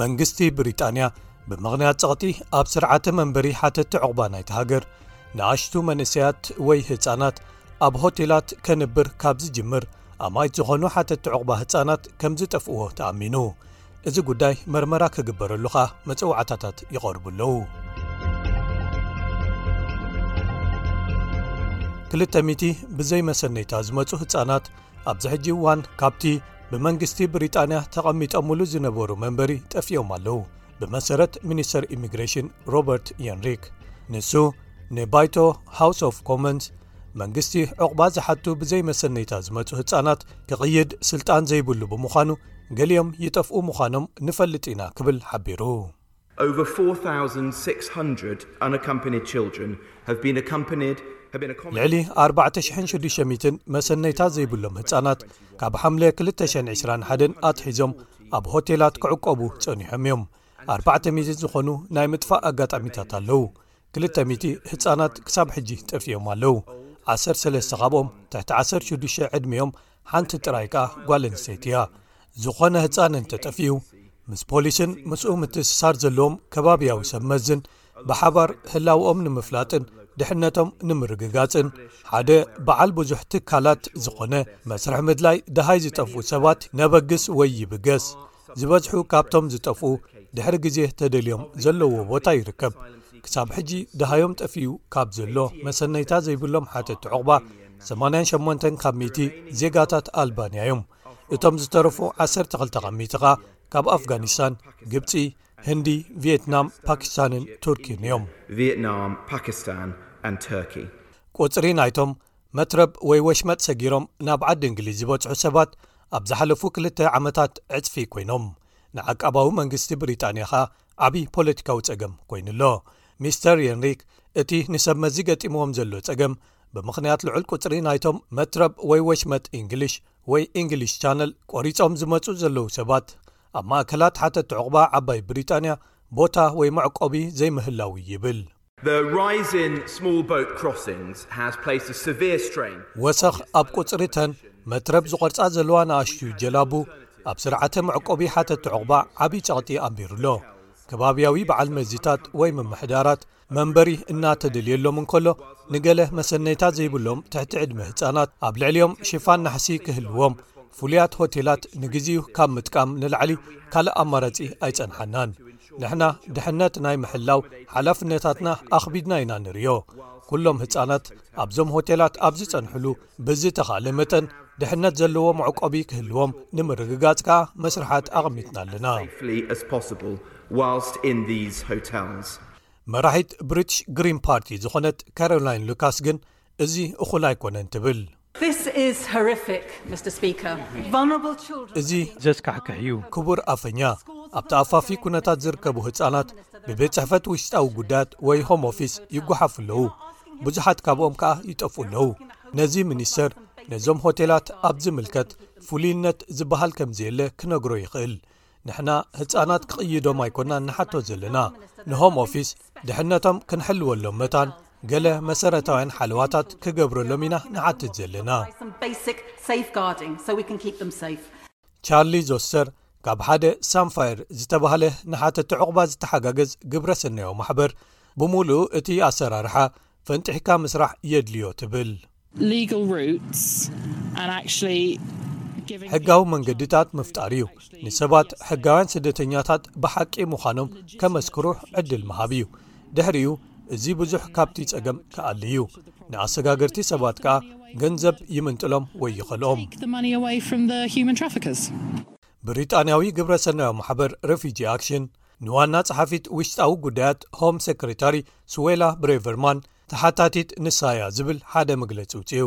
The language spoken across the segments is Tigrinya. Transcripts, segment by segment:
መንግስቲ ብሪጣንያ ብምኽንያት ጸቕቲ ኣብ ስርዓተ መንበሪ ሓተቲ ዕቝባ ናይቲ ሃገር ንኣሽቱ መንእሰያት ወይ ህጻናት ኣብ ሆቴላት ከንብር ካብ ዝጅምር ኣማይት ዝኾኑ ሓተቲ ዕቝባ ህጻናት ከም ዝጠፍእዎ ተኣሚኑ እዚ ጉዳይ መርመራ ክግበረሉ ኸኣ መጽዋዕታታት ይቐርቡ ኣለዉ 200 ብዘይ መሰነይታ ዝመጹ ህጻናት ኣብዚ ሕጂ እዋን ካብቲ ብመንግስቲ ብሪጣንያ ተቐሚጠምሉ ዝነበሩ መንበሪ ጠፍኦም ኣለዉ ብመሰረት ሚኒስተር ኢሚግሬሽን ሮበርት የንሪክ ንሱ ንባይቶ ሃውስ ኦፍ ኮመንስ መንግስቲ ዕቝባ ዝሓቱ ብዘይ መሰነይታ ዝመጹ ህጻናት ክቕይድ ስልጣን ዘይብሉ ብምዃኑ ገሊኦም ይጠፍኡ ምዃኖም ንፈልጥ ኢና ክብል ሓቢሩ ልዕሊ 4600 መሰነይታ ዘይብሎም ህጻናት ካብ ሓምለ 221 ኣትሒዞም ኣብ ሆቴላት ክዕቆቡ ጸኒሖም እዮም 400 ዝኾኑ ናይ ምጥፋእ ኣጋጣሚታት ኣለዉ 20 ህፃናት ክሳብ ሕጂ ጠፍኦም ኣለዉ 13 ካብኦም ትሕቲ 16 ዕድሚኦም ሓንቲ ጥራይ ከኣ ጓልንሰይቲ እያ ዝኾነ ህፃን እንተጠፍኡ ምስ ፖሊስን ምስኡ ምትእስሳር ዘለዎም ከባብያዊ ሰብ መዝን ብሓባር ህላውኦም ንምፍላጥን ድሕነቶም ንምርግጋጽን ሓደ በዓል ብዙሕ ትካላት ዝኾነ መስርሕ ምድላይ ደሃይ ዝጠፍኡ ሰባት ነበግስ ወይ ይብገስ ዝበዝሑ ካብቶም ዝጠፍኡ ድሕሪ ግዜ ተደልዮም ዘለዎ ቦታ ይርከብ ክሳብ ሕጂ ደሃዮም ጠፍኡ ካብ ዘሎ መሰነይታ ዘይብሎም ሓተቲ ዕቑባ 88 ካብ ሚቲ ዜጋታት ኣልባንያ እዮም እቶም ዝተረፉ 12 ካብ ሚትኻ ካብ ኣፍጋኒስታን ግብፂ ህንዲ፣ ቪየትናም፣ ፓኪስታንን ቱርኪን እዮም። Vietnam, Pakistan and Turkey። ቁጽሪ ናይቶም መትረብ ወይ ወሽመጥ ሰጊሮም ናብ ዓዲ እንግሊዝ ዝበጽሑ ሰባት ኣብ ዝሓለፉ ክልተ ዓመታት ዕጽፊ ኰይኖም። ንዓቃባዊ መንግስቲ ብሪጣንያ ከኣ ዓቢ ፖለቲካዊ ጸገም ኰይኑ ኣሎ። ሚስተር የንሪክ እቲ ንሰብ መዚ ገጢምዎም ዘሎ ጸገም ብምኽንያት ልዑል ቁጽሪ ናይቶም መትረብ ወይ ወሽመጥ ኢንግሊሽ ወይ ኢንግሊሽ ቻነል ቈሪጾም ዝመጹ ዘለዉ ሰባት ኣብ ማእከላት ሓተቲ ዑቕባ ዓባይ ብሪጣንያ ቦታ ወይ መዕቆቢ ዘይምህላው ይብል። ወሰኽ ኣብ ቁጽሪ እተን መትረብ ዝቖርጻ ዘለዋ ንኣሽቱ ጀላቡ ኣብ ስርዓተ መዕቆቢ ሓተቲ ዑቕባ ዓብዪ ጸቕጢ ኣንቢሩ'ሎ። ከባብያዊ በዓል መዚታት ወይ ምምሕዳራት መንበሪ እናተደልየሎም እንከሎ ንገለ መሰነይታ ዘይብሎም ትሕቲ ዕድመ ህፃናት ኣብ ልዕሊኦም ሽፋን ናሕሲ ክህልዎም ፍሉያት ሆቴላት ንግዜኡ ካብ ምጥቃም ንላዕሊ ካልእ ኣማራጺ ኣይጸንሓናን ንሕና ድሕነት ናይ ምሕላው ሓላፍነታትና ኣኽቢድና ኢና ንርዮ ኩሎም ህፃናት ኣብዞም ሆቴላት ኣብ ዝጸንሕሉ ብዝተኻለ መጠን ድሕነት ዘለዎ መዕቆቢ ክህልዎም ንምርግጋጽ ከኣ መስርሓት ኣቐሚጥና ኣለና። መራሒት ብሪትሽ ግሪን ፓርቲ ዝኾነት ካሮላይን ሉካስ ግን እዚ እኹል ኣይኮነን ትብል። እዚ ዘስካሕክሕ እዩ። ክቡር ኣፈኛ፣ ኣብ ተኣፋፊ ኩነታት ዝርከቡ ህጻናት ብቤት ጽሕፈት ውሽጣዊ ጉዳያት ወይ ሆም ኦፊስ ይጎሓፉ ኣለዉ። ብዙሓት ካብኦም ከኣ ይጠፍኡ ኣለዉ ነዚ ሚኒስተር ነዞም ሆቴላት ኣብ ዝምልከት ፍሉይነት ዝበሃል ከም ዘየለ ክነግሮ ይኽእል ንሕና ህፃናት ክቕይዶም ኣይኮና ንሓቶ ዘለና ንሆም ኦፊስ ድሕነቶም ክንሕልወሎም መታን ገለ መሰረታውያን ሓለዋታት ክገብረሎም ኢና ንሓትት ዘለና ቻርሊ ዞስተር ካብ ሓደ ሳንፋየር ዝተባህለ ንሓተቲ ዕቝባ ዝተሓጋገዝ ግብረ ሰናያዊ ማሕበር ብምሉኡ እቲ ኣሰራርሓ ፈንጢሕካ ምስራሕ የድልዮ ትብል። ሕጋዊ መንገድታት ምፍጣር እዩ ንሰባት ሕጋውያን ስደተኛታት ብሓቂ ምዃኖም ከመስክሩ ዕድል ምሃብ እዩ። ድሕሪኡ እዚ ብዙሕ ካብቲ ጸገም ክኣሊ እዩ፣ ንኣሰጋገርቲ ሰባት ከኣ ገንዘብ ይምንጥሎም ወይ ይኸልኦም። ብሪጣንያዊ ግብረሰናዮ ማሕበር ረፊጂ ኣክሽን ንዋና ጸሓፊት ውሽጣዊ ጉዳያት ሆም ሰክሬታሪ ስዌላ ብሬቨርማን ተሓታቲት ንሳ'ያ ዝብል ሓደ መግለጺ ውጺኡ።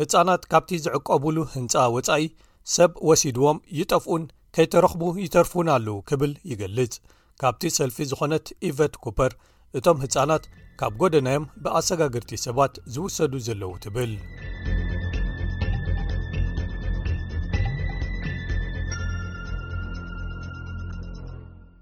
ህጻናት ካብቲ ዝዕቀቡሉ ህንጻ ወጻኢ ሰብ ወሲድዎም ይጠፍኡን ከይተረኽቡ ይተርፉን ኣሉ ክብል ይገልጽ ካብቲ ሰልፊ ዝኾነት ኢቨት ኩፐር እቶም ህጻናት ካብ ጎደናዮም ብኣሰጋግርቲ ሰባት ዝውሰዱ ዘለዉ ትብል